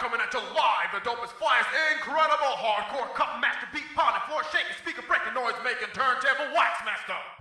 coming at you live. The dopest, flyest, incredible hardcore cup master, beat pounding, floor shaking, speaker breaking, noise making, turntable wax master.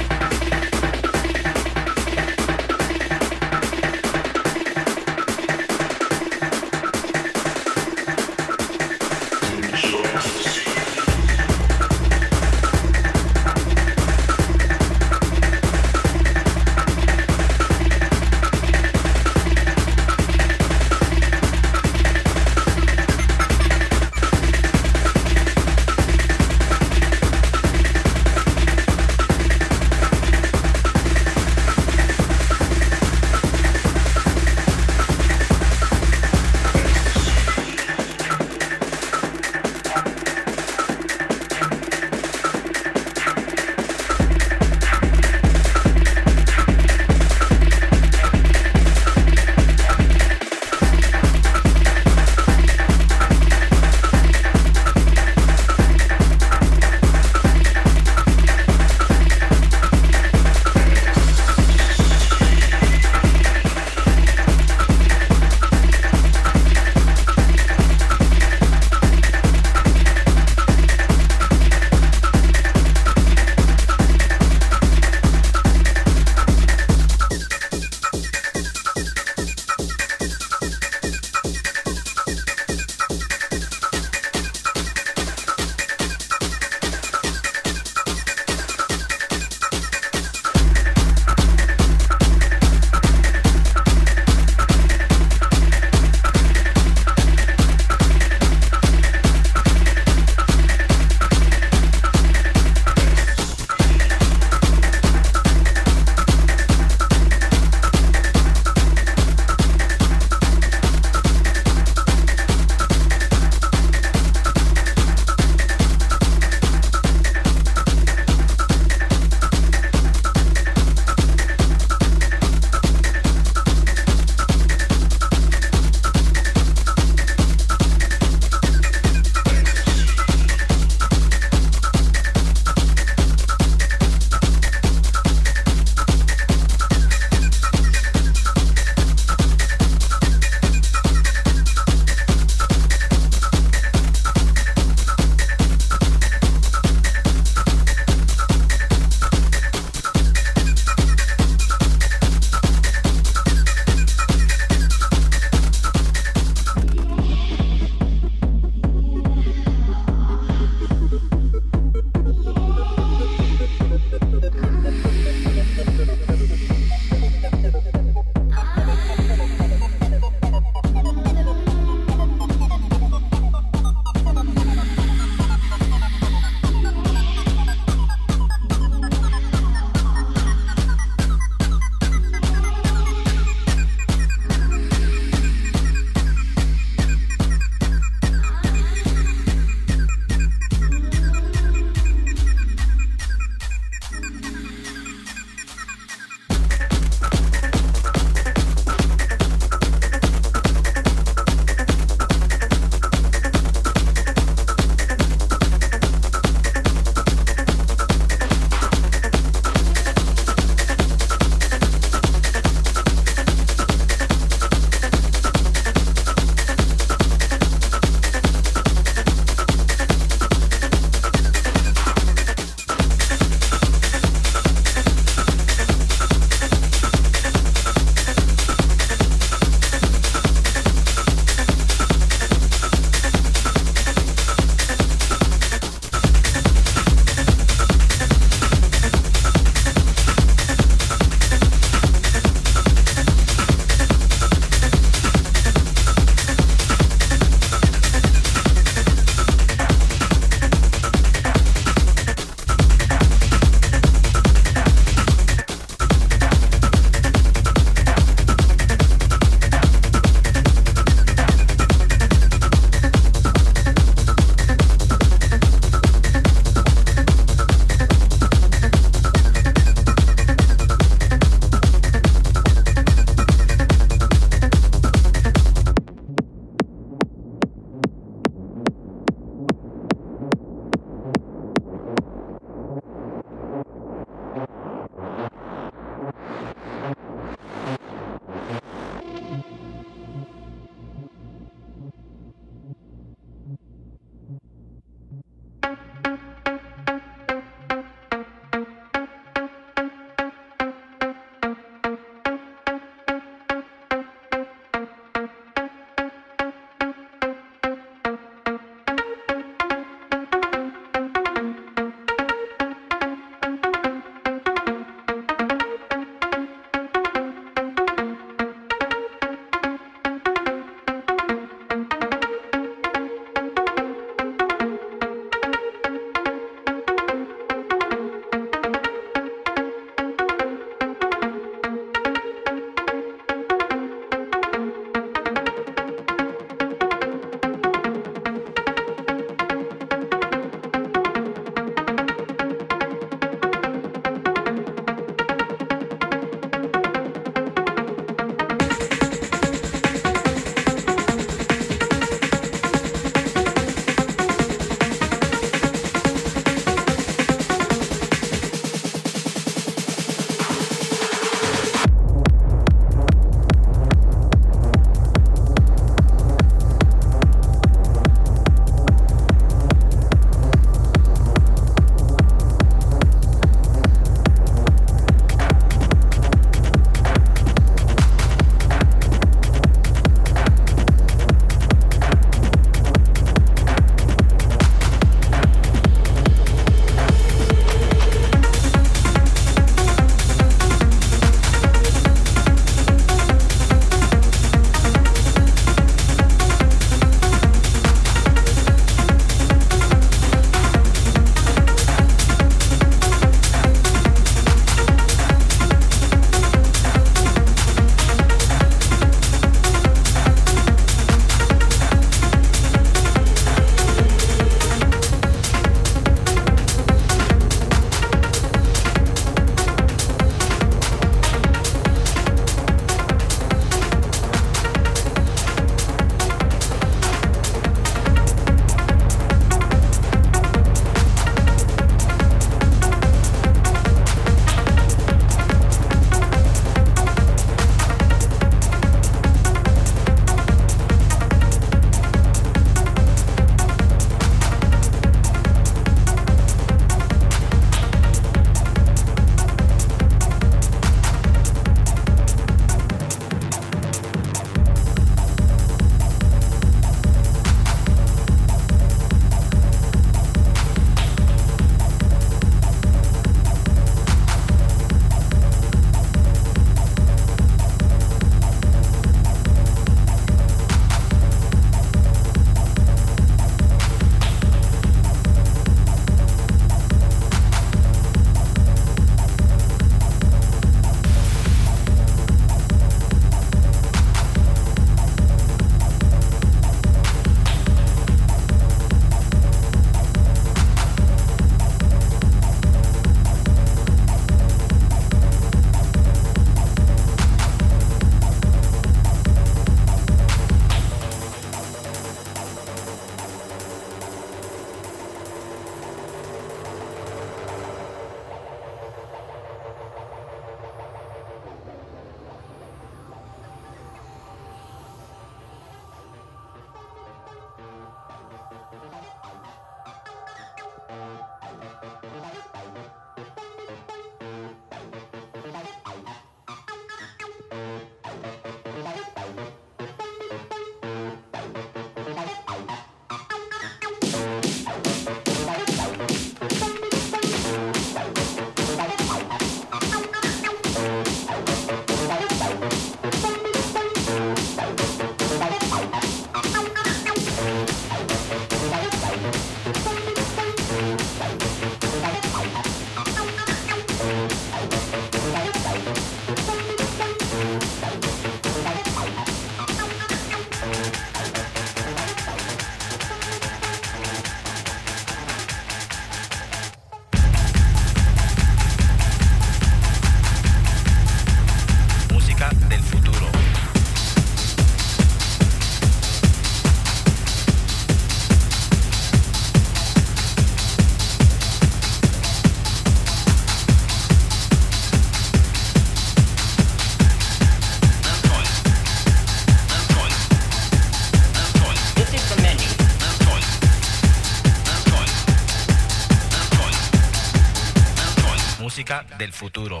Del futuro.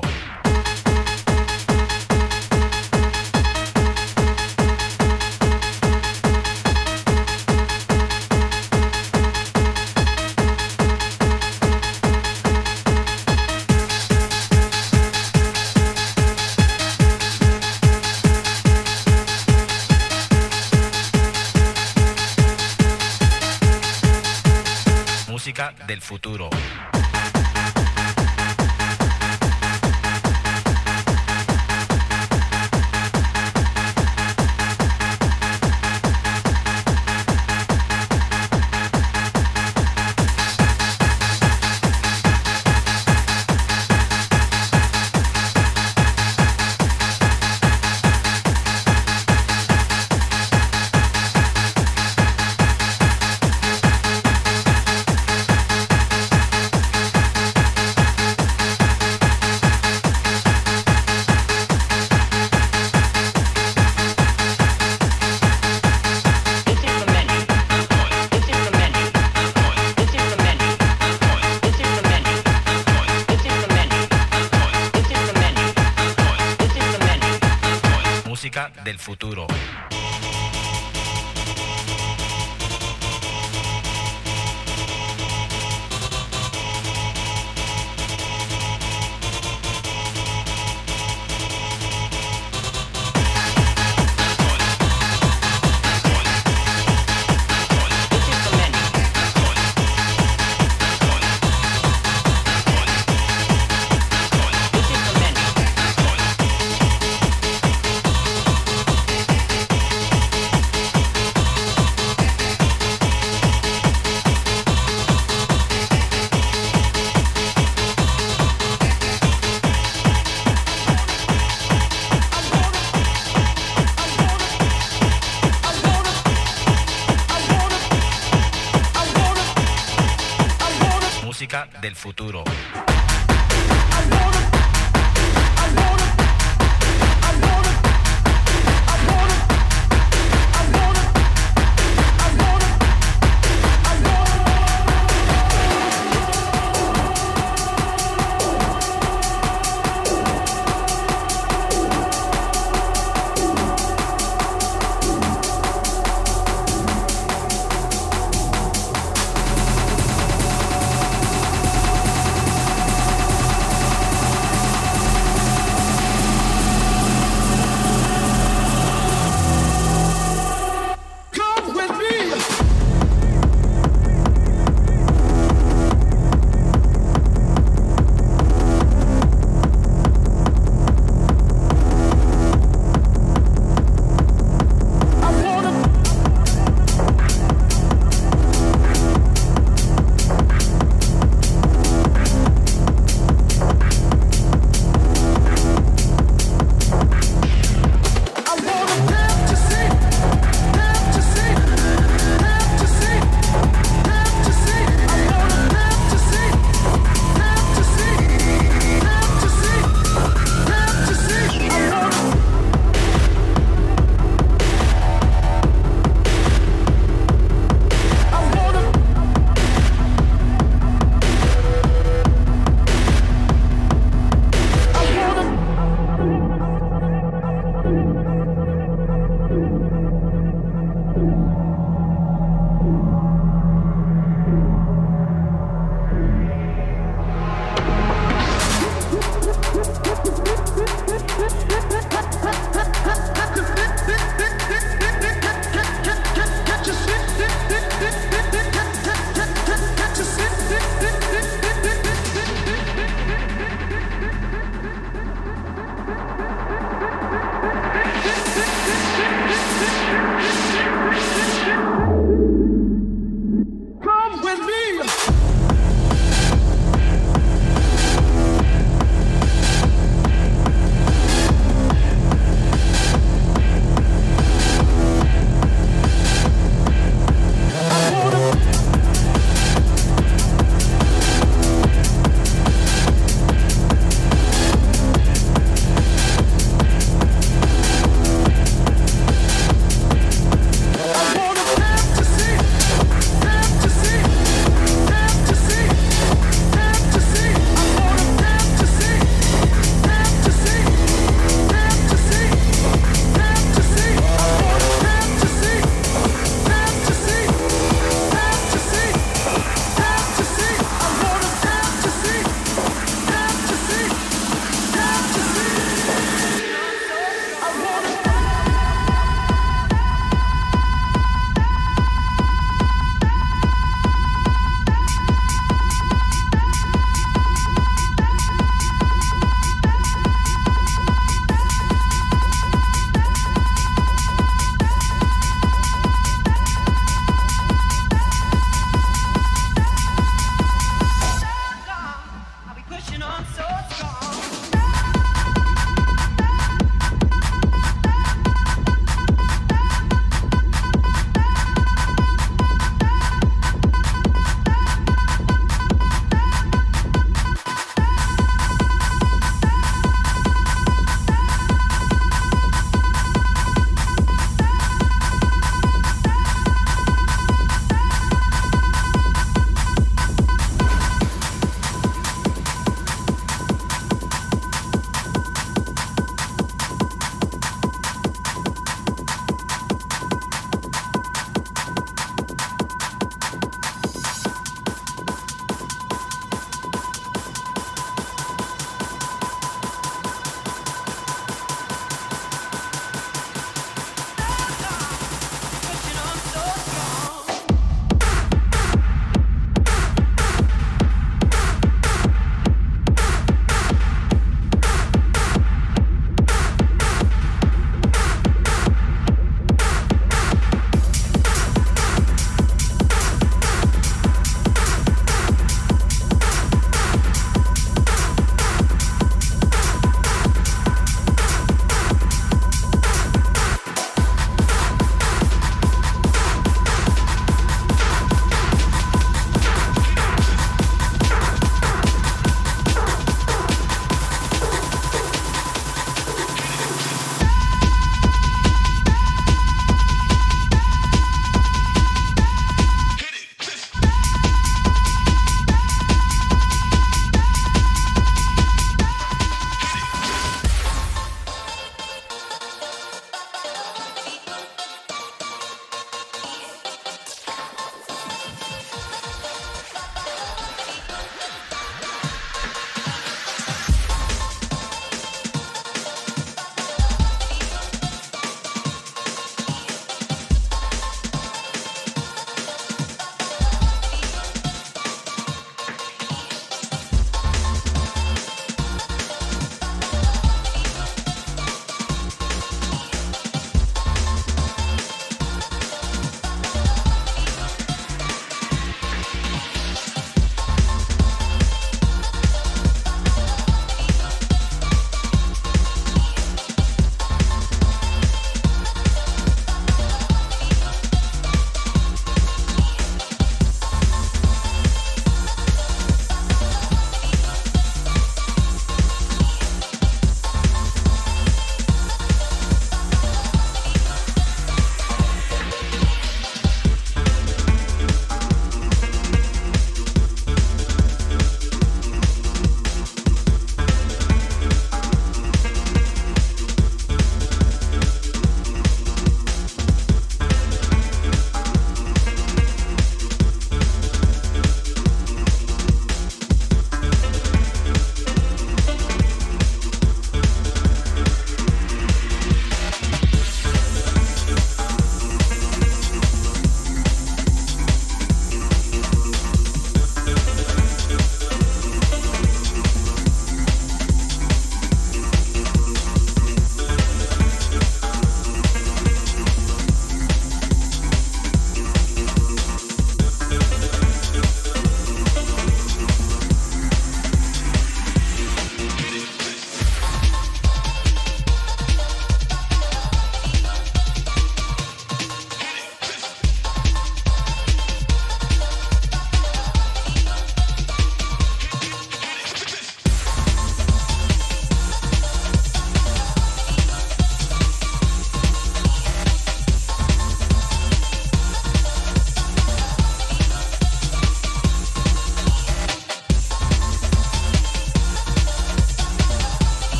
Futuro.